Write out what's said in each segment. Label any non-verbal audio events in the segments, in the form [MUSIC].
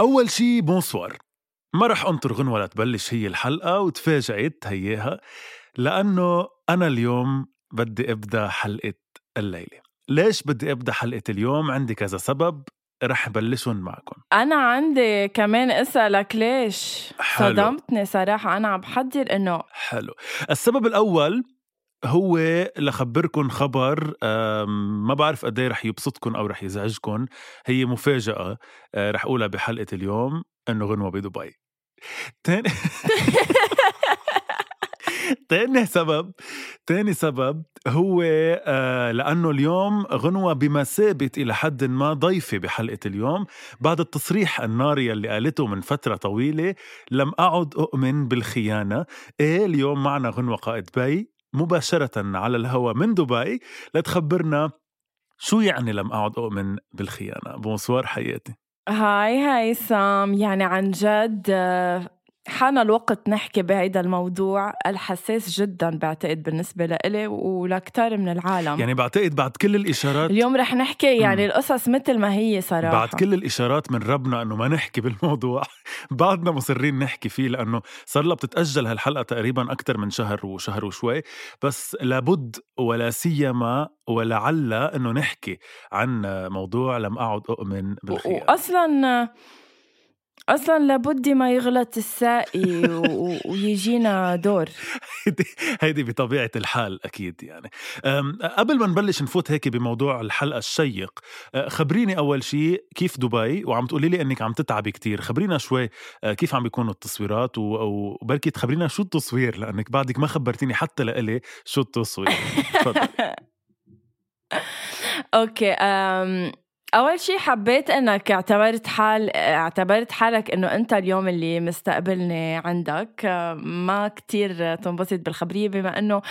أول شي بونسوار ما رح أنطر غنوة لتبلش هي الحلقة وتفاجأت هياها لأنه أنا اليوم بدي أبدأ حلقة الليلة. ليش بدي أبدأ حلقة اليوم؟ عندي كذا سبب رح بلشهم معكم. أنا عندي كمان أسألك ليش؟ حلو. صدمتني صراحة أنا عم بحضر إنه حلو. السبب الأول هو لخبركم خبر ما بعرف قد إيه رح يبسطكم أو رح يزعجكم هي مفاجأة آه، رح أقولها بحلقة اليوم إنه غنوة بدبي. تاني [LAUGHS] تاني سبب تاني سبب هو آه لأنه اليوم غنوة بمثابة إلى حد ما ضيفة بحلقة اليوم. بعد التصريح الناري اللي قالته من فترة طويلة لم أعد أؤمن بالخيانة. إيه اليوم معنا غنوة قائد بي. مباشرة على الهواء من دبي لتخبرنا شو يعني لم أعد أؤمن بالخيانة. بونسوار حياتي. هاي هيثم يعني عن جد آه، حان الوقت نحكي بهيدا الموضوع الحساس جدا بعتقد بالنسبة لإلي ولكتار من العالم. يعني بعتقد بعد كل الإشارات اليوم رح نحكي يعني مم. القصص مثل ما هي صراحة. بعد كل الإشارات من ربنا أنه ما نحكي بالموضوع. [LAUGHS] بعدنا مصرين نحكي فيه لأنه صار لها بتتأجل هالحلقة تقريبا أكثر من شهر وشهر وشوي. بس لابد ولا سيما ولعل أنه نحكي عن موضوع لم أعد أؤمن بالخيانة واصلا أصلا لابد ما يغلط السائي و- ويجينا دور. [LAUGHS] هيدي هيدي بطبيعة الحال أكيد يعني. قبل ما نبلش نفوت هيك بموضوع الحلقة الشيق خبريني أول شيء كيف دبي؟ وعم تقولي لي أنك عم تتعبي كتير. خبرينا شوي كيف عم بيكونوا التصويرات؟ و- وبركي تخبرينا شو التصوير؟ لأنك بعدك ما خبرتيني حتى لإلي شو التصوير. [LAUGHS] أوكي أول شيء حبيت إنك اعتبرت حال اعتبرت حالك إنه أنت اليوم اللي مستقبلني عندك. ما كتير تنبسط بالخبرية بما إنه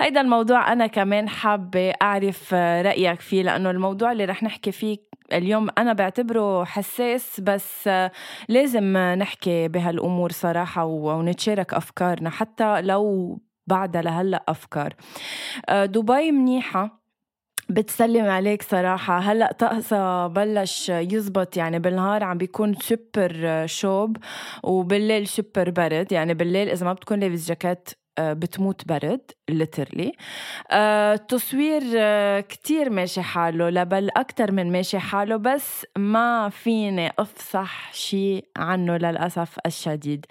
هيدا الموضوع أنا كمان حابة أعرف رأيك فيه لأنه الموضوع اللي رح نحكي فيه اليوم أنا بعتبره حساس بس لازم نحكي بهالأمور صراحة ونتشارك أفكارنا حتى لو بعدها لهلأ أفكار. أه، دبي منيحة. بتسلم عليك صراحة. هلأ طقسها بلش يزبط يعني بالنهار عم بيكون سوبر شوب وبالليل سوبر برد. يعني بالليل إذا ما بتكون لابس جاكيت بتموت برد literally التصوير آه، كتير ماشي حاله لبل أكتر من ماشي حاله بس ما فيني أفصح شي عنه للأسف الشديد.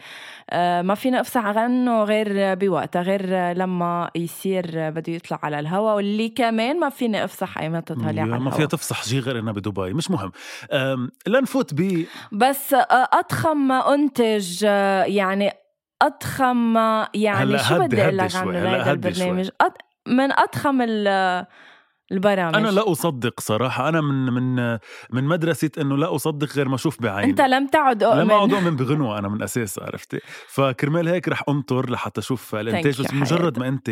آه، ما فيني أفصح عنه غير بوقتها غير لما يصير بده يطلع على الهواء واللي كمان ما فيني أفصح أيمتى طالع على ما فيها تفصح شي غير إنها بدبي مش مهم. لنفوت ب بس آه، أضخم منتج آه، يعني أضخم يعني شو بدي هدي لك هدي شوي. البرنامج. من أضخم ال- البرامج. أنا لا أصدق صراحة. أنا من من من مدرسة إنه لا أصدق غير ما أشوف بعيني. أنت لم تعد أؤمن. لما اقعد أؤمن بغنوة أنا من أساس عرفتي؟ فكرمال هيك رح أنطر لحتى أشوف الانتاج بس مجرد. ما أنت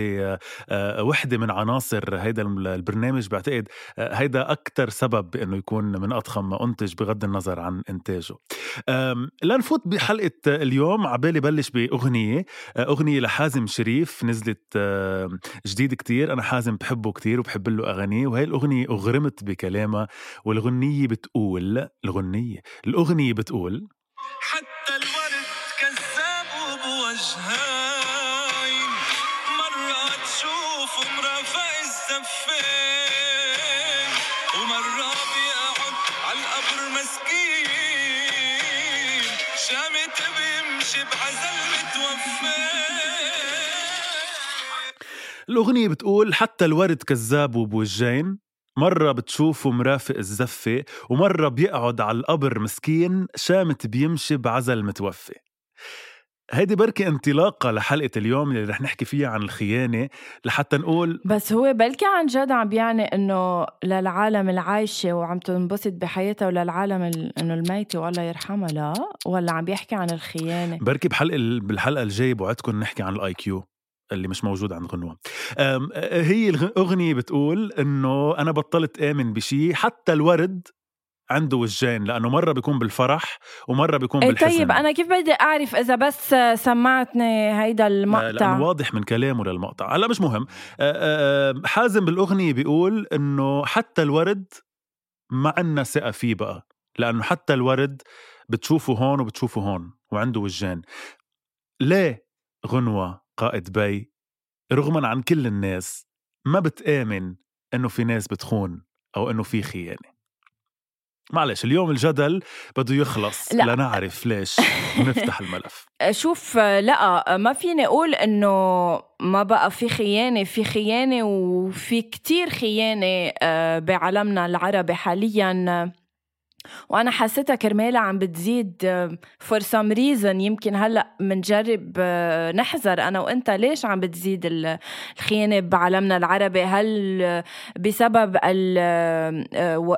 آه، وحدة من عناصر هيدا البرنامج بعتقد آه، هيدا أكثر سبب بإنه يكون من أضخم ما أنتج بغض النظر عن إنتاجه. لنفوت بحلقة اليوم. عبالي بلش بأغنية آه، أغنية لحازم شريف. نزلت جديد كتير. أنا حازم بحبه كتير وبحب له يعني وهي الأغنية أغرمت بكلامها والغنية بتقول الغنية الأغنية بتقول حتى الورد كذاب وبوجهين مرة تشوف مرافق الزفين ومرة بيقعد على القبر مسكين. شامت بيمشي بعزل متوفي. الأغنية بتقول حتى الورد كذاب وبوجين مرة بتشوفه مرافق الزفة ومرة بيقعد على القبر مسكين شامت بيمشي بعزل متوفي. هيدي بركي انطلاقة لحلقة اليوم اللي رح نحكي فيها عن الخيانة لحتى نقول بس هو بلكي عن جد عم بيعني إنه للعالم العايشة وعم تنبسط بحياتها وللعالم ال- إنه الميتة والله يرحمها لا؟ ولا عم بيحكي عن الخيانة؟ بركي بحلقة بالحلقة الجاية بوعدكم نحكي عن ال IQ اللي مش موجود عند غنوة. هي الأغنية بتقول إنه أنا بطلت آمن بشي حتى الورد عنده وجهين لأنه مرة بيكون بالفرح ومرة بيكون إيه بالحزن. طيب أنا كيف بدي أعرف إذا بس سمعتني هيدا لأنه المقطع؟ واضح من كلامه للمقطع. هلا مش مهم. حازم بالأغنية بيقول إنه حتى الورد ما عنا ثقة فيه بقى لأنه حتى الورد بتشوفه هون وبتشوفه هون وعنده وجهين. ليه غنوة قائد بي رغما عن كل الناس ما بتآمن إنه في ناس بتخون أو إنه في خيانة. معلش اليوم الجدل بده يخلص لا. لنعرف ليش نفتح الملف. [LAUGHS] شوف لا ما فيني أقول إنه ما بقى في خيانة في خيانة وفي كتير خيانة آه، بعالمنا العربي حاليا. وأنا حسيتها كرمالها عم بتزيد فور سم ريزن يمكن هلأ بنجرب آه، نحذر أنا وأنت ليش عم بتزيد ال- الخيانة بعالمنا العربي؟ هل آه، بسبب آه،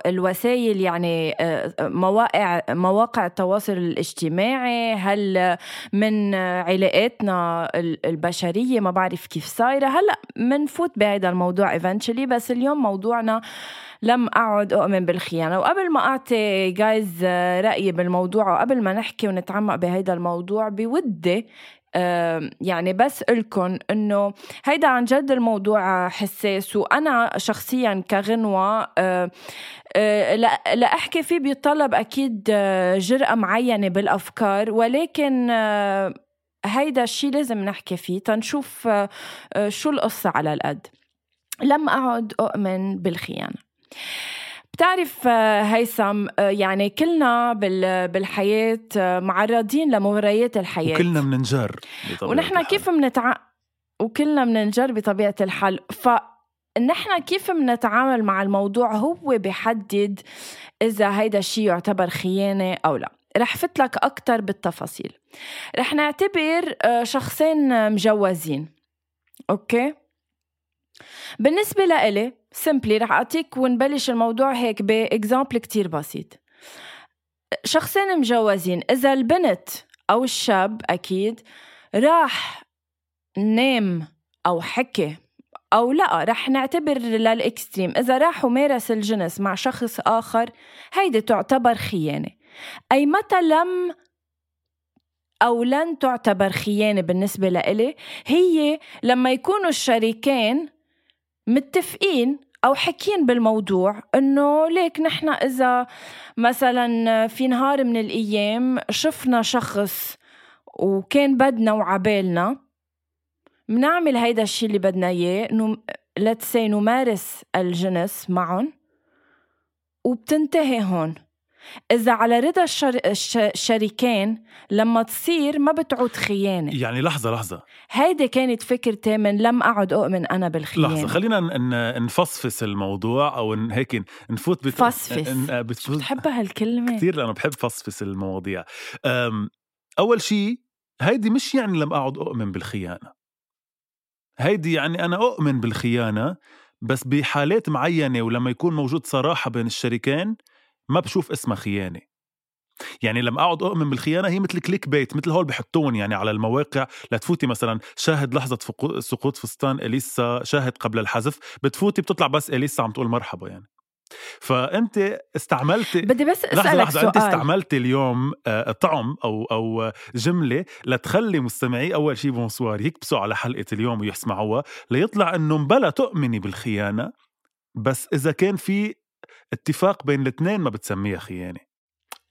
الوسائل يعني مواقع مواقع التواصل الاجتماعي؟ هل من علاقاتنا ال- البشرية؟ ما بعرف كيف صايرة. هلأ منفوت بهذا الموضوع eventually بس اليوم موضوعنا لم أعد أؤمن بالخيانة. وقبل ما أعطي جايز رأيي بالموضوع وقبل ما نحكي ونتعمق بهيدا الموضوع بودي يعني بس لكم إنه هيدا عن جد الموضوع حساس. وأنا شخصيا كغنوة آه، آه، لا لا احكي فيه بيتطلب أكيد آه، جرأة معينة بالأفكار. ولكن هيدا الشيء لازم نحكي فيه. تنشوف شو القصة على القد. لم أعد أؤمن بالخيانة. بتعرف آه، هيثم آه، يعني كلنا بال- بالحياة آه، معرضين لمغريات الحياة. وكلنا بطبيعة ونحن. كيف منتع وكلنا بننجر بطبيعة الحال. فنحن كيف منتعامل مع الموضوع هو بحدد إذا هيدا الشيء يعتبر خيانة أو لا. رح فت لك أكتر بالتفاصيل. رح نعتبر شخصين مجوزين. okay؟ بالنسبة لإلي simply رح أعطيك ونبلش الموضوع هيك ب example كتير بسيط. شخصين مجوزين إذا البنت أو الشاب أكيد راح نام أو حكي أو لا رح نعتبر لل extreme. إذا راح ومارس الجنس مع شخص آخر هيدي تعتبر خيانة. أي متى لم أو لن تعتبر خيانة بالنسبة لإلي هي لما يكونوا الشريكين متفقين أو حكين بالموضوع إنه ليك نحن إذا مثلا في نهار من الأيام شفنا شخص وكان بدنا وعبالنا منعمل هيدا الشيء اللي بدنا إنه let's say نمارس الجنس معهم وبتنتهي هون. إذا على رضا الشر... الش... الشريكين لما تصير ما بتعود خيانة. يعني لحظة لحظة. هيدي كانت فكرتي من لم أعد أؤمن أنا بالخيانة. لحظة خلينا ن- نفصفص الموضوع أو ن- هيك نفوت بت... فصفص. ن- بتفوت بتحب هالكلمة؟ كثير لأنه بحب فصفص المواضيع. أم، أول شيء هيدي مش يعني لم أعد أؤمن بالخيانة. هيدي يعني أنا أؤمن بالخيانة بس بحالات معينة ولما يكون موجود صراحة بين الشريكين ما بشوف اسمها خيانة. يعني لما اقعد أؤمن بالخيانة هي مثل clickbait مثل هول بحطون يعني على المواقع. لتفوتي مثلا شاهد لحظة سقوط فستان إليسا شاهد قبل الحذف. بتفوتي بتطلع بس إليسا عم تقول مرحبا يعني. فأنت استعملتي [LAUGHS] بدي بس لحظة أسألك لحظة أنت سؤال. استعملتي اليوم آه، طعم أو أو جملة لتخلي مستمعي أول شي bonsoir يكبسوا على حلقة اليوم ويسمعوها ليطلع إنه مبلا تؤمني بالخيانة بس إذا كان في اتفاق بين الاثنين ما بتسميها خيانة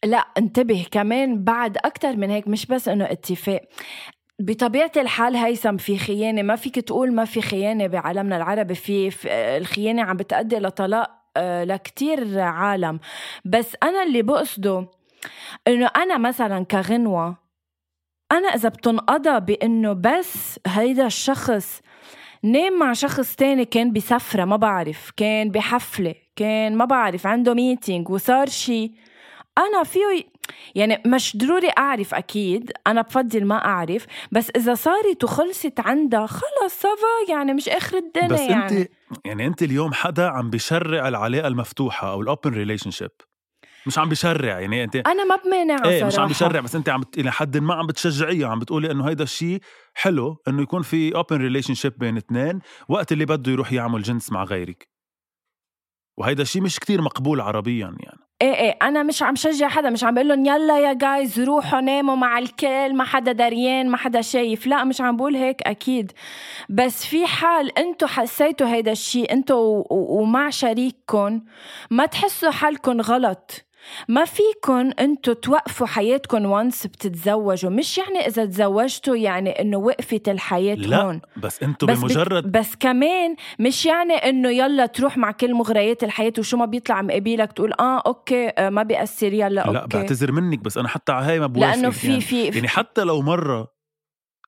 لا انتبه كمان بعد أكتر من هيك مش بس إنه اتفاق. بطبيعة الحال هيثم في خيانة ما فيك تقول ما في خيانة بعالمنا العربي في, في الخيانة عم بتأدي لطلاق آه، لكتير عالم. بس أنا اللي بقصده إنه أنا مثلا كغنوة أنا إذا بتنقضى بإنه بس هيدا الشخص نام مع شخص تاني كان بسفرة ما بعرف. كان بحفلة كان ما بعرف عنده meeting وصار شي. أنا فيه يعني مش ضروري أعرف أكيد أنا بفضل ما أعرف. بس إذا صارت وخلصت عندها خلص ça va يعني مش آخر الدنيا بس يعني أنت يعني. أنت اليوم حدا عم بشرع العلاقة المفتوحة أو ال open relationship مش عم بشرع يعني أنت أنا ما بمانعها إيه مش عم بشرع بس أنت عم. إلى حد ما عم بتشجعيه عم بتقولي إنه هيدا الشيء حلو إنه يكون في open relationship بين اثنين وقت اللي بده يروح يعمل جنس مع غيرك. وهيدا الشيء مش كتير مقبول عربيا يعني. إيه إيه أنا مش عم شجع حدا مش عم بقول لهم يلا يا guys روحوا ناموا مع الكل ما حدا دريان ما حدا شايف. لا مش عم بقول هيك أكيد. بس في حال انتو حسيتوا هيدا الشيء انتو ومع شريككم ما تحسوا حالكم غلط. ما فيكن انتو توقفوا حياتكم و once بتتزوجوا مش يعني إذا تزوجتوا يعني إنه وقفت الحياة لا هون. بس أنتم بس بمجرد بت... بس كمان مش يعني إنه يلا تروح مع كل مغريات الحياة وشو ما بيطلع مقابلك تقول آه okay آه ما بيأثر يلا okay. لا بعتذر منك بس أنا حتى على هاي ما بوافق لأنه في يعني, في يعني حتى لو مرة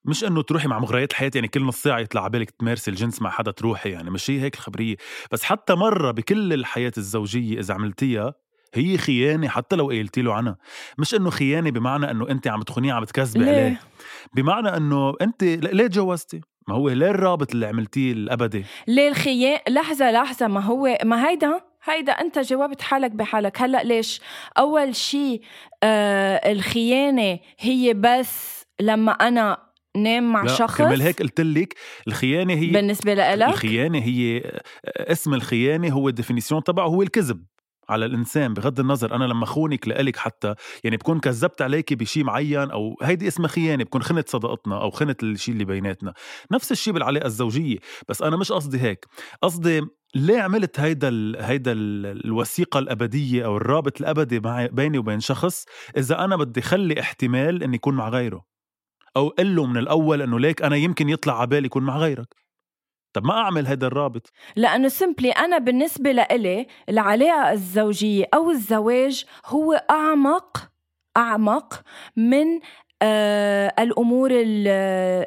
مش إنه تروحي مع مغريات الحياة يعني كل نص ساعة يطلع عبالك تمارسي الجنس مع حدا تروحي يعني مش هي هيك الخبرية. بس حتى مرة بكل الحياة الزوجية إذا عملتيها هي خيانة حتى لو قلتي له عنها. مش إنه خيانة بمعنى إنه انت عم تخونيه عم تكذبي ليه؟ عليه. بمعنى إنه انت ليه تجوزتي ما هو ليه الرابط اللي عملتيه الأبدي؟ ليه الخيان لحظة لحظة ما هو ما هيدا هيدا أنت جاوبت حالك بحالك. هلأ ليش؟ أول شيء آه الخيانة هي بس لما أنا نام مع لا شخص؟ كرمال هيك قلت لك الخيانة هي بالنسبة لإلك؟ الخيانة هي اسم الخيانة هو الديفينيسيون تبعه هو الكذب. على الإنسان بغض النظر أنا لما خونك لإلك حتى يعني بكون كذبت عليكي بشيء معين أو هيدي اسمها خيانة بكون خنت صداقتنا أو خنت الشيء اللي بيناتنا. نفس الشيء بالعلاقة الزوجية بس أنا مش قصدي هيك. قصدي ليه عملت هيدا ال هيدا ال الوثيقة الأبدية أو الرابط الأبدي بيني وبين شخص إذا أنا بدي خلي احتمال إني يكون مع غيره؟ أو قل له من الأول إنه ليك أنا يمكن يطلع على بالي يكون مع غيرك. طب ما أعمل هيدا الرابط؟ لأنه سمبلي أنا بالنسبة لإلي العلاقة الزوجية أو الزواج هو أعمق أعمق من آه الأمور ال-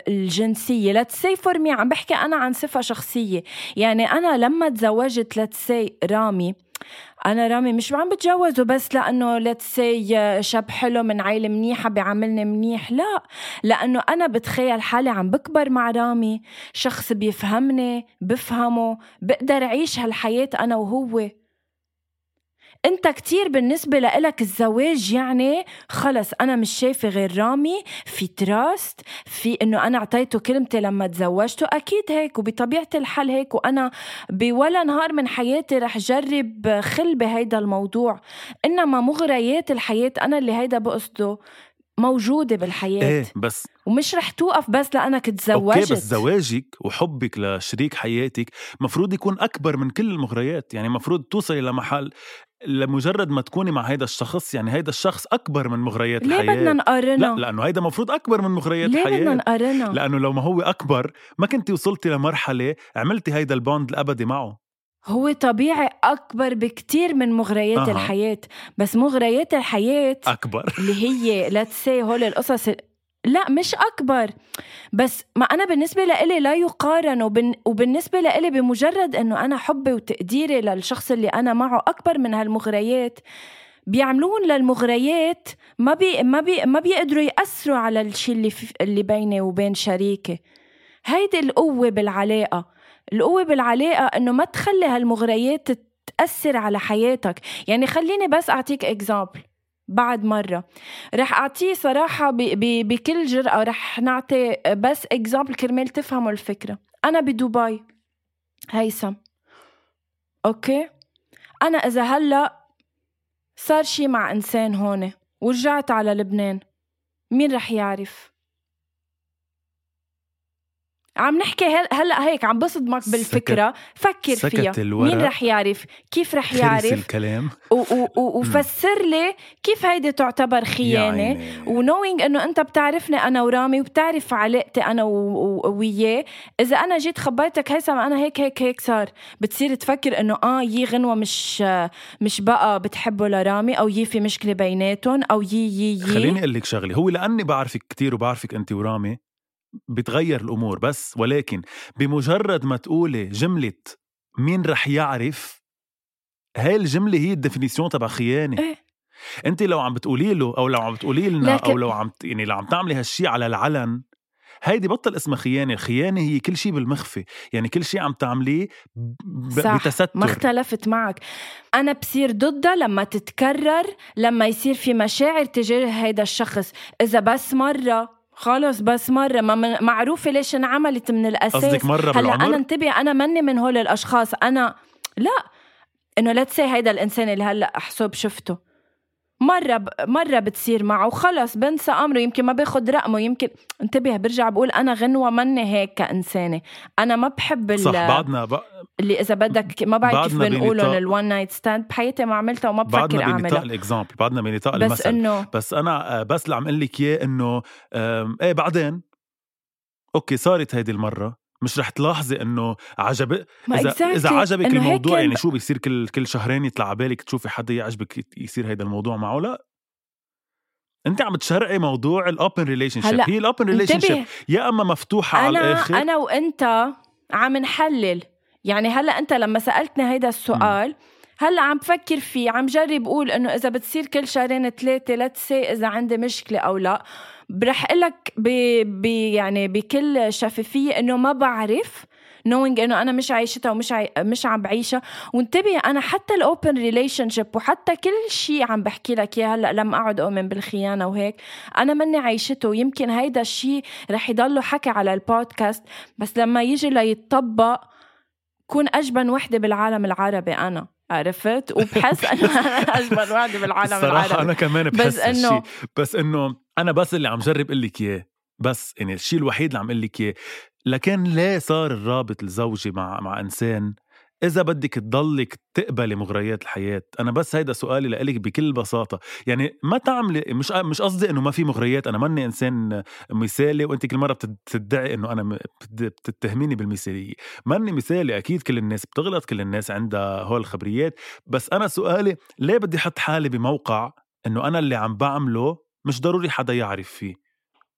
الجنسية. لتسي فور مي عم بحكي أنا عن صفة شخصية. يعني أنا لما تزوجت لتسي رامي أنا رامي مش عم بتجوزه بس لأنه لتسي شاب حلو من عيلة منيحة بيعاملني منيح. لا لأنه أنا بتخيل حالي عم بكبر مع رامي. شخص بيفهمني بفهمه بقدر أعيش هالحياة أنا وهو. انت كتير بالنسبة لإلك الزواج يعني خلص أنا مش شايفة غير رامي في تراست في إنه أنا أعطيته كلمتي لما تزوجته أكيد هيك وبطبيعة الحال هيك وأنا بولا نهار من حياتي رح جرب خل بهيدا الموضوع. إنما مغريات الحياة أنا اللي هيدا بقصده. موجودة بالحياة. إيه بس ومش رح توقف بس لأنك تزوجت okay بس زواجك وحبك لشريك حياتك مفروض يكون أكبر من كل المغريات. يعني مفروض توصلي لمحل لمجرد ما تكوني مع هيدا الشخص يعني هيدا الشخص أكبر من مغريات ليه الحياة. بدنا نقارنها؟ لا لأنه هيدا مفروض أكبر من مغريات ليه بدنا الحياة نقارنها؟ لأنه لو ما هو أكبر ما كنتي وصلتي لمرحلة عملتي هيدا ال bond الابدي معه. هو طبيعي أكبر بكتير من مغريات أها. الحياة. بس مغريات الحياة أكبر. اللي هي let's say هول القصص ال- لا مش أكبر. بس ما أنا بالنسبة لإلي لا يقارن وبن وبالنسبة لإلي بمجرد إنه أنا حبي وتقديري للشخص اللي أنا معه أكبر من هالمغريات بيعملون للمغريات ما بي ما بي ما بيقدروا يأثروا على الشيء اللي في اللي بيني وبين شريكي. هيدي القوة بالعلاقة. القوة بالعلاقة إنه ما تخلي هالمغريات تأثر على حياتك. يعني خليني بس أعطيك example بعد مرة. رح أعطيه صراحة ب- ب- بكل جرأة. رح نعطي بس example كرمال تفهموا الفكرة. أنا بدبي. هيثم. okay؟ أنا إذا هلأ صار شي مع إنسان هون. ورجعت على لبنان. مين رح يعرف؟ عم نحكي هل هلأ هيك عم بصدمك بالفكرة. فكر سكت فيها. الورق. مين رح يعرف؟ كيف رح يعرف؟ الكلام. و- و- و- وفسر لي كيف هيدي تعتبر يعني ونوينج إنه أنت بتعرفني أنا ورامي وبتعرف علاقتي أنا و- و- وياه. إذا أنا جيت خبرتك هيثم أنا هيك هيك هيك صار. بتصير تفكر إنه آه يي غنوة مش مش بقى بتحبه لرامي أو يي في مشكلة بيناتهم أو يي يي يي. خليني أقول لك شغلة. هو لأني بعرفك كتير وبعرفك أنت ورامي بتغير الأمور بس ولكن بمجرد ما تقولي جملة مين رح يعرف هاي الجملة هي ال définition تبع خيانة. إيه. انت لو عم بتقولي له أو لو عم بتقولي لنا لكن- أو لو عم يعني لو عم تعملي هالشي على العلن هيدي بطل اسمها خيانة. الخيانة هي كل شيء بالمخفي. يعني كل شيء عم تعمليه ب- صح بتستر. ما اختلفت معك. أنا بصير ضدها لما تتكرر لما يصير في مشاعر تجاه هيدا الشخص. إذا بس مرة خلص بس مرة. ما معروفة ليش انعملت من الأساس. قصدك مرة هلأ أنا انتبه أنا مني من هول الأشخاص. أنا لا. إنه لا تسي هيدا الإنسان اللي هلأ أحسب شفته. مرة ب... مرة بتصير معه. وخلص بنسى أمره يمكن ما باخد رقمه يمكن انتبه برجع بقول أنا غنوة مني هيك كإنسانة. أنا ما بحب ال... صح بعدنا ب... اللي إذا بدك ما بعرف كيف بعدنا بنقولهم الون نايت ستاند بحياتي ما عملتها وما بفكر بعدنا بنطاق أعملها. الإكزامبل بعدنا بنطاق بس المثل. انه بس أنا آه، بس اللي عم أقول لك إياه إنه آم، إيه بعدين؟ أوكي صارت هيدي المرة. مش رح تلاحظي إنه عجب اذا exactly. إذا عجبك الموضوع كان- يعني شو بيصير كل كل شهرين يطلع على بالك تشوفي حدا يعجبك يصير هيدا الموضوع معه؟ لا. أنت عم تشرقي موضوع الاوبن ريليشن شيب هي الاوبن ريليشن شيب يا أما مفتوحة على أنا الآخر. أنا وأنت عم نحلل. يعني هلأ أنت لما سالتني هيدا السؤال هلا عم بفكر فيه عم جرب أقول إنه إذا بتصير كل شهرين ثلاثة لا تسي إذا عندي مشكلة أو لا. رح لك. يعني بكل شفافية إنه ما بعرف knowing إنه أنا مش عايشتها ومش عاي... مش عم بعيشها. وانتبه أنا حتى ال open relationship وحتى كل شيء عم بحكي لك إياه هلا لما اقعد أؤمن بالخيانة وهيك. أنا مني عايشته ويمكن هيدا الشيء رح يضله حكي على البودكاست. بس لما يجي ليتطبق كون أجبن وحدة بالعالم العربي أنا. عرفت؟ وبحس إنه [LAUGHS] أنا اجبن وحده بالعالم الصراحة العربي. أنا كمان بحس بس إنه- هالشي بس إنه أنا بس اللي عم جرب أقول لك إياه. بس يعني الشيء الوحيد اللي عم أقول لك إياه لكن ليه صار الرابط الزوجي مع مع إنسان؟ إذا بدك تضلك تقبلي مغريات الحياة أنا بس هيدا سؤالي لإلك بكل بساطة. يعني ما تعملي مش مش قصدي إنه ما في مغريات أنا ماني إنسان مثالي وأنت كل بتد- بتدعي م- بت- بتتهميني بالمثالية. ماني مثالي أكيد كل الناس بتغلط كل الناس عندها هول الخبريات. بس أنا سؤالي ليه بدي أحط حالي بموقع إنه أنا اللي عم بعمله مش ضروري حدا يعرف فيه؟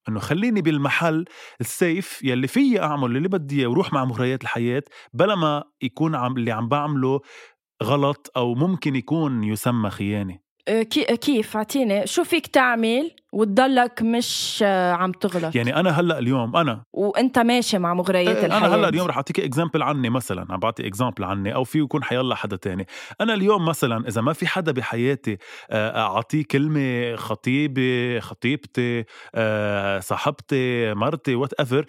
إنه خليني بالمحل السيف يلي فيي أعمل اللي بدي إياه وروح مع مغريات الحياة بلا ما يكون عم اللي عم بعمله غلط أو ممكن يكون يسمى خيانة. كيف؟ أعطيني. شو فيك تعمل وتضلك مش آه، عم تغلط؟ يعني أنا هلأ اليوم أنا. وأنت ماشي مع مغريات الحياة أنا هلأ اليوم رح أعطيك example عني مثلا عم بعطي example عني أو في يكون حيلا حدا تاني. أنا اليوم مثلا إذا ما في حدا بحياتي آه، أعطيه كلمة خطيبي خطيبتي آه، صاحبتي مرتي whatever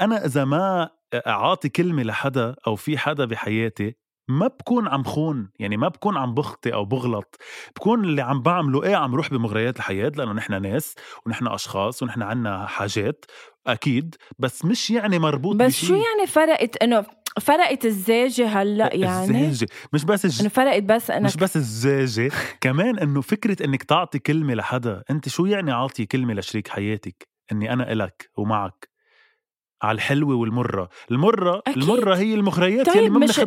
أنا إذا ما أعطي كلمة لحدا أو في حدا بحياتي ما بكون عم خون يعني ما بكون عم بخطي أو بغلط بكون اللي عم بعمله إيه عم روح بمغريات الحياة لأنه نحن ناس ونحن أشخاص ونحن عنا حاجات أكيد بس مش يعني مربوط بس بشي. شو يعني فرقت إنه فرقت الزاجة هلأ يعني؟ الزاجة مش بس الج... إنه فرقت بس إنك مش بس الزاجة كمان إنه فكرة إنك تعطي كلمة لحدا أنت شو يعني عاطي كلمة لشريك حياتك؟ إني أنا إلك ومعك. على الحلوة والمرة. المرة أكيد. المرة هي المغريات طيب يلي ما مش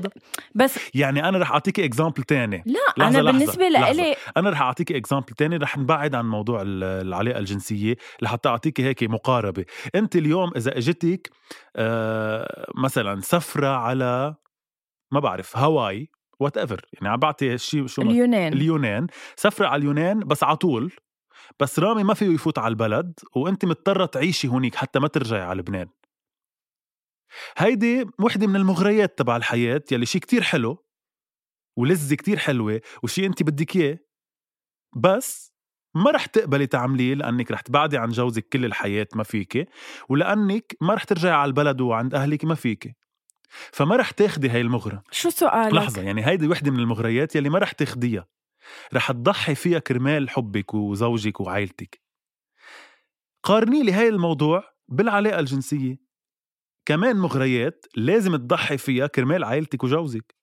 بس يعني أنا رح اعطيك example تاني. لا لحظة، أنا لحظة، بالنسبة. لإلي أنا رح اعطيك example تاني. رح نبعد عن موضوع ال- العلاقة الجنسية. لحتى اعطيك هيك مقاربة. أنت اليوم إذا إجتك آه مثلا سفرة على ما بعرف هاواي whatever يعني عم بعطي شيء شو اليونان. اليونان. سفرة على اليونان بس على طول. بس رامي ما فيه يفوت على البلد وأنت مضطرة تعيشي هونيك حتى ما ترجعي على لبنان. هيدي وحدة من المغريات تبع الحياة يلي شيء كتير حلو ولذة كتير حلوة وشي انت بدك اياه بس ما رح تقبلي تعمليه لأنك رح تبعدي عن جوزك كل الحياة ما فيكي ولأنك ما رح ترجعي على البلد وعند أهلك ما فيكي. فما رح تاخدي هاي المغرة. شو سؤالك؟ لحظة يعني هيدي وحدة من المغريات يلي ما رح تاخديها. رح تضحي فيها كرمال حبك وزوجك وعائلتك. قارني لي هاي الموضوع بالعلاقة الجنسية. كمان مغريات لازم تضحي فيها كرمال عائلتك وجوزك.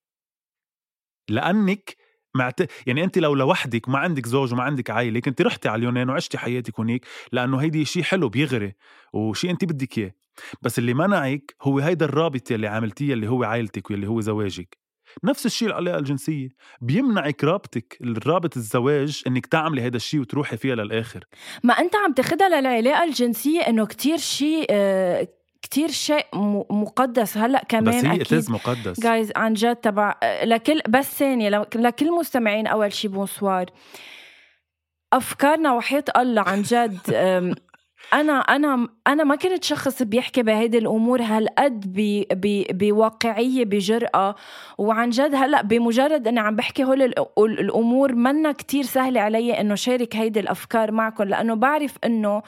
لأنك معت... يعني أنت لو لوحدك ما عندك زوج وما عندك عائله كنت رحتي على اليونان وعشتي حياتك هنيك لأنه هيدي شيء حلو بيغري وشيء أنت بدك إياه. بس اللي منعك هو هيدا الرابط يلي عملتيه اللي هو عائلتك واللي هو زواجك. نفس الشيء العلاقة الجنسية. بيمنعك رابطك الرابط الزواج إنك تعملي هذا الشيء وتروحي فيها للآخر. ما أنت عم تاخدها للعلاقة الجنسية إنه كتير شيء آه، كتير شيء مقدس. هلأ كمان بس هي أكيد مقدس. جايز عن جد تبع لكل بس ثانية لك- لكل مستمعين أول شي بونسوار أفكارنا وحياة الله عن جد [LAUGHS] أم، أنا أنا أنا ما كنت شخص بيحكي بهيدي الأمور هالقد ب- ب- بواقعية بجرأة. وعن جد هلأ بمجرد إني عم بحكي هول الأمور منا كتير سهلة علي إنه شارك هيدي الأفكار معكم لأنه بعرف إنه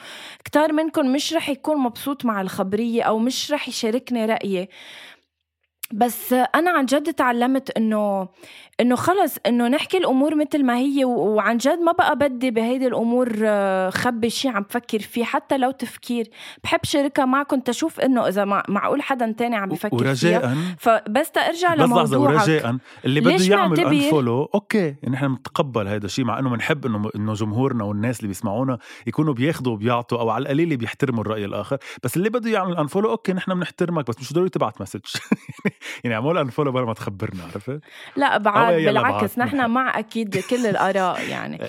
كتار منكم مش رح يكون مبسوط مع الخبرية أو مش رح يشاركني رأيي. بس أنا عن جد تعلمت إنه إنه خلص إنه نحكي الأمور مثل ما هي وعن جد ما بقى بدي بهيدي الأمور آه، خبي شيء عم بفكر فيه حتى لو تفكير. بحب شاركها معكم تشوف إنه إذا مع- معقول حدا تاني عم بفكر فيها ورجاء. فبس ترجع بس لحظة لموضوعك. ورجاء. اللي بده يعمل انفولو okay يعني إحنا بنتقبل هذا الشيء مع إنه بنحب إنه إنه جمهورنا والناس اللي بيسمعونا يكونوا بياخذوا وبيعطوا أو على القليل بيحترموا الرأي الآخر. بس اللي بده يعمل unfollow أوكي نحن بنحترمك بس مش ضروري تبعت message [LAUGHS] يعني اعمل unfollow بلا ما تخبرنا عرفت؟ لا بعد يلا بالعكس. نحن مع أكيد كل الآراء [LAUGHS] يعني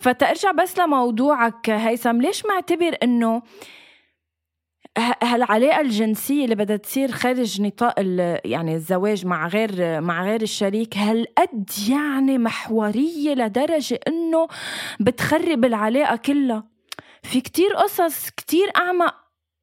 فترجع بس لموضوعك هيثم ليش معتبر إنه ه- هالعلاقة الجنسية اللي بدها تصير خارج نطاق يعني الزواج مع غير مع غير الشريك هالقد يعني محورية لدرجة إنه بتخرب العلاقة كلها في كتير قصص كتير أعمق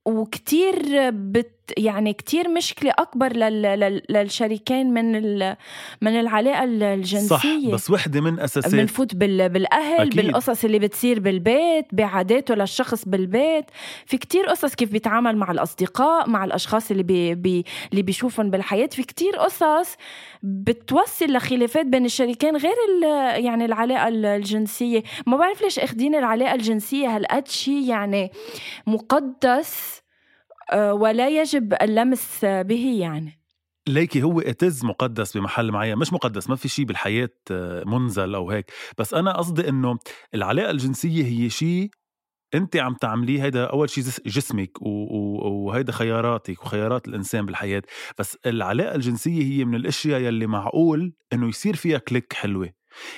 وكتير بت يعني كتير مشكلة أكبر لل لل للشريكين من ال من العلاقة الجنسية صح بس وحدة من أساسات. بنفوت بال... بالأهل أكيد. بالقصص اللي بتصير بالبيت بعاداته للشخص بالبيت. في كتير قصص كيف بيتعامل مع الأصدقاء مع الأشخاص اللي بي... بي... اللي بيشوفهم بالحياة. في كتير قصص بتوصل لخلافات بين الشريكين غير ال... يعني العلاقة الجنسية. ما بعرف ليش أخدين العلاقة الجنسية هالقد شيء يعني مقدس ولا يجب اللمس به يعني. ليكي هو اتز مقدس بمحل معين مش مقدس ما في شيء بالحياة آه، منزل أو هيك. بس أنا قصدي إنه العلاقة الجنسية هي شيء أنت عم تعمليه هيدا أول شيء جس- جسمك وهيدا خياراتك وخيارات الإنسان بالحياة. بس العلاقة الجنسية هي من الأشياء يلي معقول إنه يصير فيها click حلوة.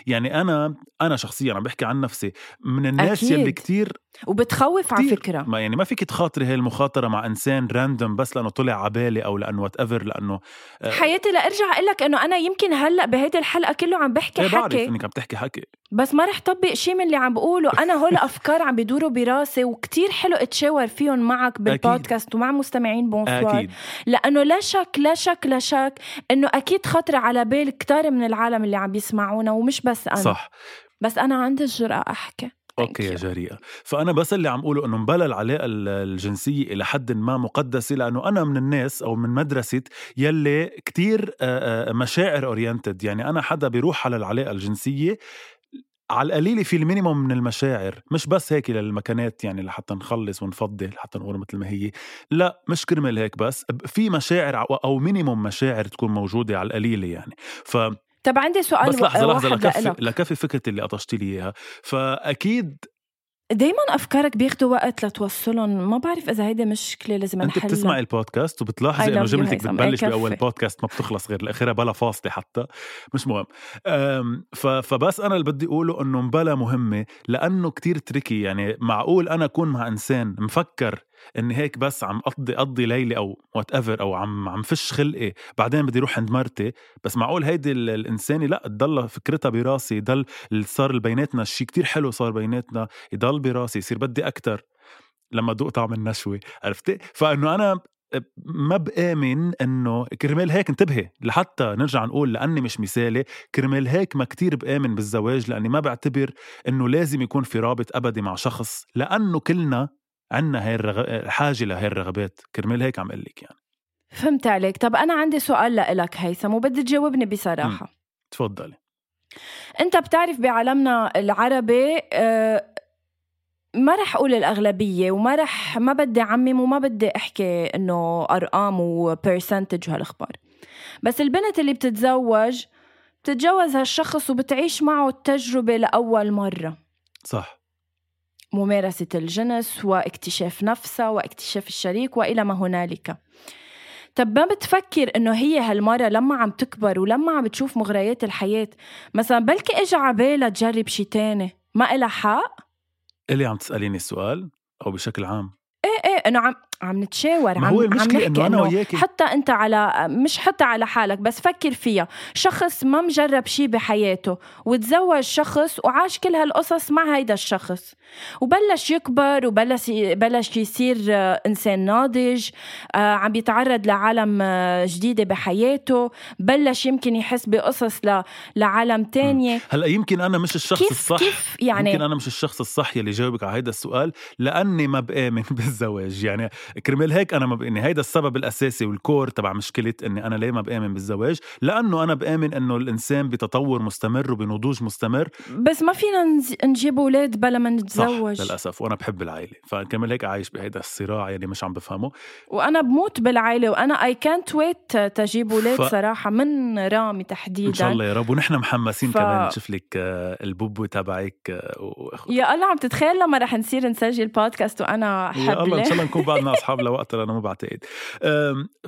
يعني أنا أنا شخصيا عم بحكي عن نفسي من الناس أكيد. يلي كتير وبتخوف على. فكرة. ما يعني ما فيك تخاطري هاي المخاطرة مع إنسان random بس لأنه طلع عبالي أو لأنه whatever لأنه آه، حياتي لارجع أقول لك إنه أنا يمكن هلأ بهيدي الحلقة كله عم بحكي إيه بعرف حكي. إنك عم تحكي حكي. بس ما رح طبق شيء من اللي عم بقوله. أنا هول أفكار عم بيدوروا براسي وكتير حلو أتشاور فيهم معك بالبودكاست ومع مستمعين bonsoir. لأنه لا شك لا شك لا شك إنه أكيد خطر على بال كتار من العالم اللي عم بيسمعونا ومش بس أنا. صح. بس أنا عندي الجرأة أحكي. okay يا. جريئة. فأنا بس اللي عم أقوله إنه مبلا العلاقة ال- الجنسية إلى حد ما مقدسة لأنه أنا من الناس أو من مدرسة يلي كتير مشاعر oriented يعني أنا حدا بيروح على العلاقة الجنسية على القليل في ال minimum من المشاعر. مش بس هيك للمكانات يعني لحتى نخلص ونفضي لحتى نقول مثل ما هي. لا مش كرمال هيك بس. في مشاعر أو- أو minimum مشاعر تكون موجودة على القليله يعني. ف طب عندي سؤال بس لحظة لحظة لكفي. لكفي فكرتي اللي قطشتي لي إياها فأكيد دايما أفكارك بياخدوا وقت لتوصلهم. ما بعرف إذا هيدي مشكلة لازم أنت نحلها. بتسمعي البودكاست وبتلاحظي إنه جملتك. بتبلش بأول. بودكاست ما بتخلص غير الأخيرة بلا فاصلة حتى. مش مهم. فبس أنا اللي بدي أقوله إنه مبلا مهمة لأنه كتير tricky يعني معقول أنا أكون مع إنسان مفكر إني هيك بس عم أقضي أقضي ليلي أو whatever أو عم عم فش خلقي بعدين بدي أروح عند مرتي. بس معقول هيدي ال- الإنسانة لا تضل فكرتها براسي يضل صار بيناتنا شيء كتير حلو صار بيناتنا يضل براسي يصير بدي أكتر لما دوق طعم النشوة عرفتي؟ فإنه أنا ما بآمن إنه كرمال هيك انتبهي لحتى نرجع نقول لأني مش مثالي كرمال هيك ما كتير بآمن بالزواج لأني ما بعتبر إنه لازم يكون في رابط أبدي مع شخص لأنه كلنا عنا هاي الرغ... حاجة لهي الرغبات كرمال هيك عم قلك يعني. فهمت عليك. طب أنا عندي سؤال لإلك هيثم وبدي تجاوبني بصراحة. تفضلي. أنت بتعرف بعالمنا العربي آه، ما رح أقول الأغلبية وما رح ما بدي أعمم وما بدي أحكي إنه أرقام وبرسنتج وهالأخبار. بس البنت اللي بتتزوج بتتجوز هالشخص وبتعيش معه التجربة لأول مرة. صح. ممارسة الجنس واكتشاف نفسها واكتشاف الشريك وإلى ما هنالك. طب ما بتفكر إنه هي هالمرة لما عم تكبر ولما عم بتشوف مغريات الحياة؟ مثلا بلكي اجى عبالها تجرب شي تاني؟ ما إلها حق؟ اللي عم تسأليني السؤال أو بشكل عام؟ إيه إيه إنه عم عم نتشاور عم هو عم نحكي إنه أنا وياكي- حتى أنت على مش حتى على حالك بس فكر فيها. شخص ما مجرب شي بحياته وتزوج شخص وعاش كل هالقصص مع هيدا الشخص. وبلش يكبر وبلش بلش يصير آه، إنسان ناضج آه، عم بيتعرض لعالم آه، جديدة بحياته. بلش يمكن يحس بقصص ل... لعالم تانية. هلأ يمكن أنا مش الشخص كيف الصح. كيف يعني؟ يمكن أنا مش الشخص الصح يلي جاوبك على هيدا السؤال لأني ما بآمن [LAUGHS] بالزواج. يعني كرمال هيك أنا ما بامن هيدا السبب الأساسي والكور تبع مشكلة إني أنا ليه ما بآمن بالزواج لأنه أنا بآمن إنه الإنسان بتطور مستمر وبنضوج مستمر. بس ما فينا نجيب أولاد بلا ما صح نتزوج للأسف وأنا بحب العائلة فكرمال هيك عايش بهيدا الصراع يعني مش عم بفهمه. وأنا بموت بالعائلة وأنا اي كانت ويت تجيب أولاد ف- صراحة من رامي تحديدا. إن شاء الله يا رب. ونحن محمسين ف- كمان نشوف لك آه، البوبو تبعك آه، وأخ- يا الله عم تتخيل لما رح نصير نسجل بودكاست وأنا يا الله إن حبلة شاء الله نكون بعدنا [LAUGHS] اصحاب لوقتها أنا ما بعتقد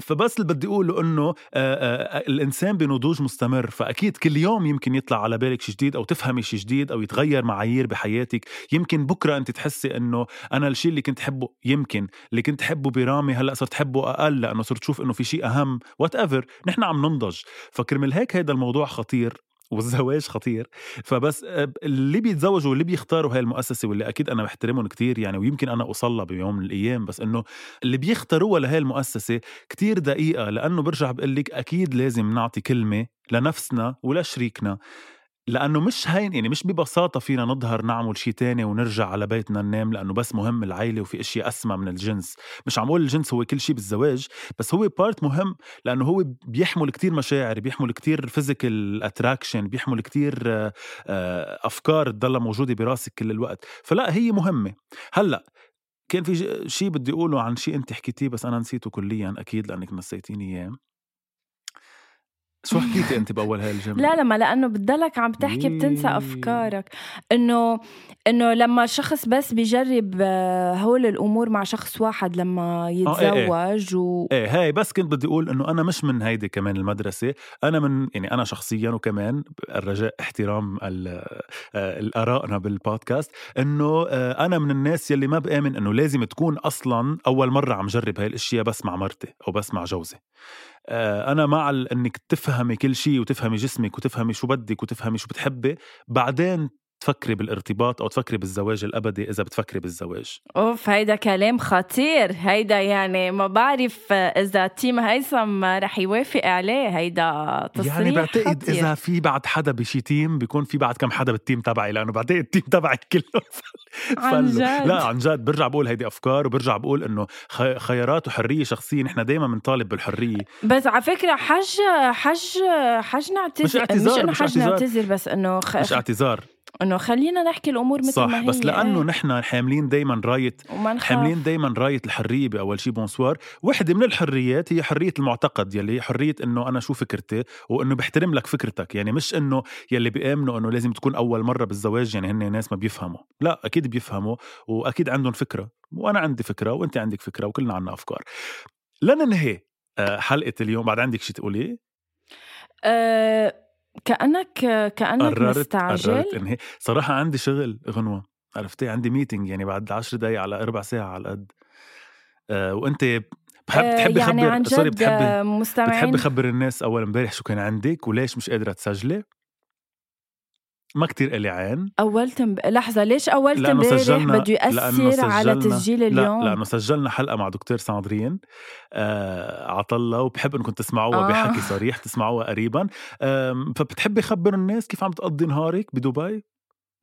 فبس اللي بدي أقوله إنه آه، آه، الإنسان بنضوج مستمر فأكيد كل يوم يمكن يطلع على بالك شيء جديد أو تفهمي شيء جديد أو يتغير معايير بحياتك. يمكن بكرة أنت تحسي إنه أنا الشيء اللي كنت حبه يمكن اللي كنت حبه برامي هلأ صرت حبه أقل لأنه صرت شوف إنه في شيء أهم whatever نحن عم ننضج. فكرمال هيك هذا الموضوع خطير. والزواج خطير. فبس آه، اللي بيتزوجوا واللي بيختاروا هاي المؤسسة واللي أكيد أنا بحترمهم كتير يعني ويمكن أنا أوصلها بيوم من الأيام بس إنه اللي بيختاروها لهي المؤسسة كتير دقيقة لأنه برجع بقول لك أكيد لازم نعطي كلمة لنفسنا ولشريكنا. لأنه مش هين يعني مش ببساطة فينا نظهر نعمل شيء تاني ونرجع على بيتنا ننام لأنه بس مهم العيلة وفي اشياء أسمى من الجنس. مش عم أقول الجنس هو كل شيء بالزواج بس هو part مهم لأنه هو بيحمل كتير مشاعر بيحمل كتير physical attraction بيحمل كتير آه، أفكار تضلها موجودة براسك كل الوقت. فلا هي مهمة. هلأ كان في شيء بدي أقوله عن شيء أنت حكيتيه بس أنا نسيته كليا أكيد لأنك نسيتيني إياه. شو حكيتي [LAUGHS] أنت بأول هاي الجملة؟ لا لما لأنه بتضلك عم تحكي بتنسى. أفكارك إنه إنه لما شخص بس بيجرب آه، هول الأمور مع شخص واحد لما إيه، إيه. يتزوج و إيه هاي بس كنت بدي أقول إنه أنا مش من هيدي كمان المدرسة أنا من يعني أنا شخصيا وكمان الرجاء احترام آه، الآرائنا بالبودكاست إنه آه، أنا من الناس يلي ما بآمن إنه لازم تكون أصلا أول مرة عم جرب هاي الأشياء بس مع مرتي أو بس مع جوزي آه، أنا مع إنك تفهمي كل شيء وتفهمي جسمك وتفهمي شو بدك وتفهمي شو بتحبي. بعدين تفكري بالارتباط أو تفكري بالزواج الأبدي إذا بتفكري بالزواج أوف هيدا كلام خطير هيدا يعني ما بعرف إذا team هيثم رح يوافق عليه هيدا تصريح يعني بعتقد خطير. إذا في بعد حدا بشي team بيكون في بعد كم حدا بال team تبعي لأنه بعتقد ال team تبعي [LAUGHS] كله عن. جد. لا عن جد برجع بقول هيدي أفكار وبرجع بقول إنه خي- خيارات وحرية شخصية نحن دائما بنطالب بالحرية بس على فكرة حج حج حج نعتذر مش اعتذار، مش إنه مش حج اعتذار. نعتذر بس إنه خ... مش اعتذار إنه خلينا نحكي الأمور مثل ما صح هي. بس لأنه إيه. نحن حاملين دائما رايه حاملين دائما رايه الحرية بأول شيء بونسوار وحدة من الحريات هي حرية المعتقد يلي هي حرية إنه أنا شو فكرتي وإنه بحترم لك فكرتك. يعني مش إنه يلي بيآمنوا إنه لازم تكون أول مرة بالزواج يعني هن ناس ما بيفهموا. لا أكيد بيفهموا وأكيد عندهم فكرة وأنا عندي فكرة وأنت عندك فكرة وكلنا عنا أفكار. لننهي آه، حلقة اليوم. بعد عندك شيء تقوليه أه كانك كأنك قررت مستعجل. قررت انهي صراحة عندي شغل غنوة. عرفتي؟ عندي ميتينج يعني بعد عشر دقايق على ربع ساعة على القد. آه وأنت بحب آه، بتحبي يعني خبر عن سوري جد بتحبي آه، بتحبي مستمعين. خبر الناس أول امبارح شو كان عندك وليش مش قادرة تسجلي؟ ما كتير إلي عين اول تنب... لحظة ليش اول لأنه سجلنا- بده لأنه ياثر على سجلنا- تسجيل لا اليوم لأنه سجلنا حلقة مع دكتور ساندرين آه عطلة وبحب انكم تسمعوها آه. آه. بحكي صريح تسمعوها قريبا آم، فبتحبي خبر الناس كيف عم تقضي نهارك بدبي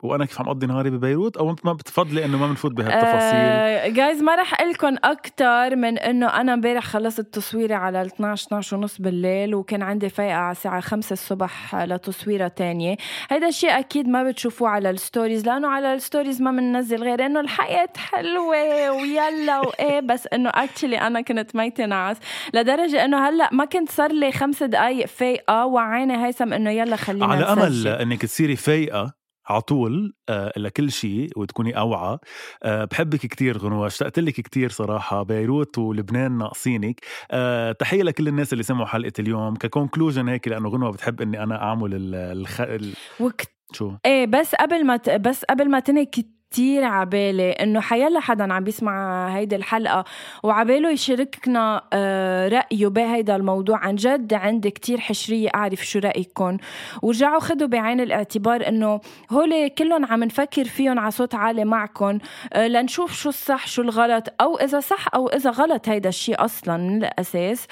وأنا كيف عم أقضي نهاري ببيروت؟ أو ما بتفضلي إنه ما بنفوت بهالتفاصيل؟ جايز ما رح لكم أكثر من إنه أنا امبارح خلصت تصويري على ال 12 12 ونص بالليل وكان عندي فايقة على الساعة 5 الصبح لتصويرة تانية. هيدا الشيء أكيد ما بتشوفوه على ال stories لأنه على ال stories ما بننزل غير إنه الحياة حلوة ويلا وإيه. [LAUGHS] بس إنه actually أنا كنت ميتة نعس لدرجة إنه هلأ ما كنت صار لي خمس دقائق فايقة وعيني هيثم إنه يلا خلينا على أمل. إنك تصيري فايقة؟ عطول آه، لكل شيء وتكوني أوعى. آه، بحبك كتير غنوة اشتقت لك كتير صراحة. بيروت ولبنان ناقصينك. آه، تحية لكل الناس اللي سمعوا حلقة اليوم. ككونكلوجن هيك لأنه غنوة بتحب إني أنا أعمل ال الخ... ال... وكت... شو؟ إيه بس قبل ما ت... بس قبل ما تنهي كتير عبالي إنه حيلا حدا عم بيسمع هيدي الحلقة وعباله يشاركنا آه، رأيه بهيدا الموضوع. عن جد عندي كتير حشرية أعرف شو رايكم ورجعوا خدوا بعين الاعتبار إنه هول كلهم عم نفكر فيهم على صوت عالي معكم آه، لنشوف شو الصح شو الغلط أو إذا صح أو إذا غلط هيدا الشيء أصلا من الاساس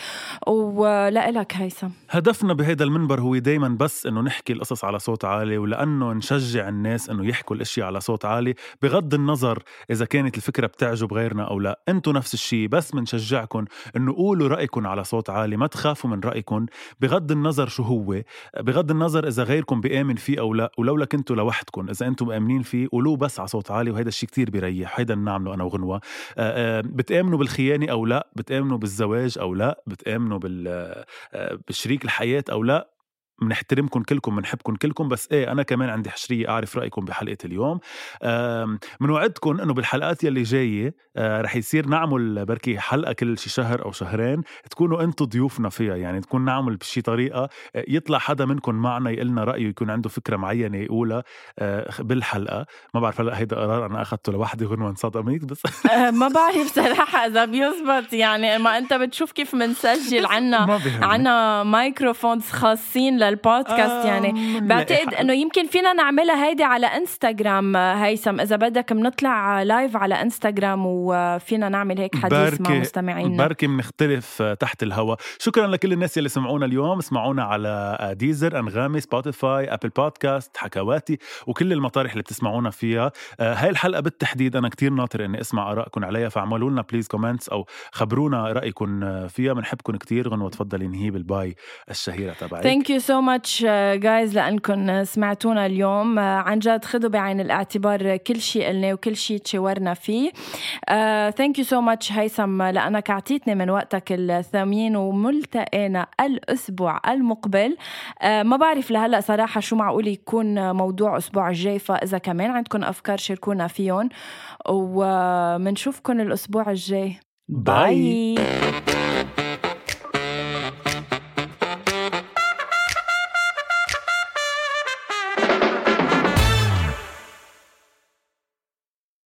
ولك هيثم. هدفنا بهيدا المنبر هو دايما بس إنه نحكي القصص على صوت عالي ولأنه نشجع الناس إنه يحكوا الأشياء على صوت عالي. بغض النظر إذا كانت الفكرة بتعجب غيرنا أو لا أنتم نفس الشيء بس بنشجعكم إنه قولوا رايكم على صوت عالي ما تخافوا من رايكم بغض النظر شو هو بغض النظر إذا غيركم بيامن فيه أو لا ولولا كنتوا لوحدكم إذا أنتم مآمنين فيه قولوه بس على صوت عالي وهذا الشيء كتير بيريح. هيدا بنعمله أنا وغنوة. آه، آه، بتآمنوا بالخيانة أو لا؟ بتآمنوا بالزواج أو لا؟ بتآمنوا بال آه، بشريك الحياة أو لا؟ بنحترمكم كلكم بنحبكم كلكم بس إيه أنا كمان عندي حشرية أعرف رأيكم بحلقة اليوم. بنوعدكم إنه بالحلقات يلي جاية آه، رح يصير نعمل بركي حلقة كل شي شهر أو شهرين تكونوا أنتم ضيوفنا فيها يعني تكون نعمل بشي طريقة آه، يطلع حدا منكم معنا يقلنا رأيه يكون عنده فكرة معينة يقولها آه، بالحلقة. ما بعرف هلأ هيدا قرار أنا اخذته لوحدي غنوه انصدمت بس [LAUGHS] ما بعرف صراحة إذا بيزبط يعني ما أنت بتشوف كيف بنسجل عنا عنا microphones خاصين للبودكاست يعني. بعتقد إنه يمكن فينا نعملها هيدي على إنستغرام هيثم. إذا بدك بنطلع live على إنستغرام وفينا نعمل هيك حديث مع مستمعينا. بركي بنختلف تحت الهواء شكرا لكل الناس اللي سمعونا اليوم. اسمعونا على Deezer أنغامي Spotify Apple Podcast حكواتي وكل المطارح اللي بتسمعونا فيها. هاي الحلقة بالتحديد أنا كتير ناطر إني أسمع ارائكم عليها فاعملوا لنا please comments أو خبرونا رايكم فيها. بنحبكم كتير غنوة تفضلي نهي بال bye الشهيرة تبعك. thank you so much guys لانكم سمعتونا اليوم. Uh, عن جد خذوا بعين الاعتبار كل شيء قلناه وكل شيء تشاورنا فيه. thank you so much هيثم لأنك أعطيتني من وقتك الثمين وملتقينا الأسبوع المقبل. Uh, ما بعرف لهلأ صراحة شو معقول يكون موضوع أسبوع الجاي فإذا كمان عندكم أفكار شاركونا فيهم ومنشوفكم الأسبوع الجاي. bye, bye.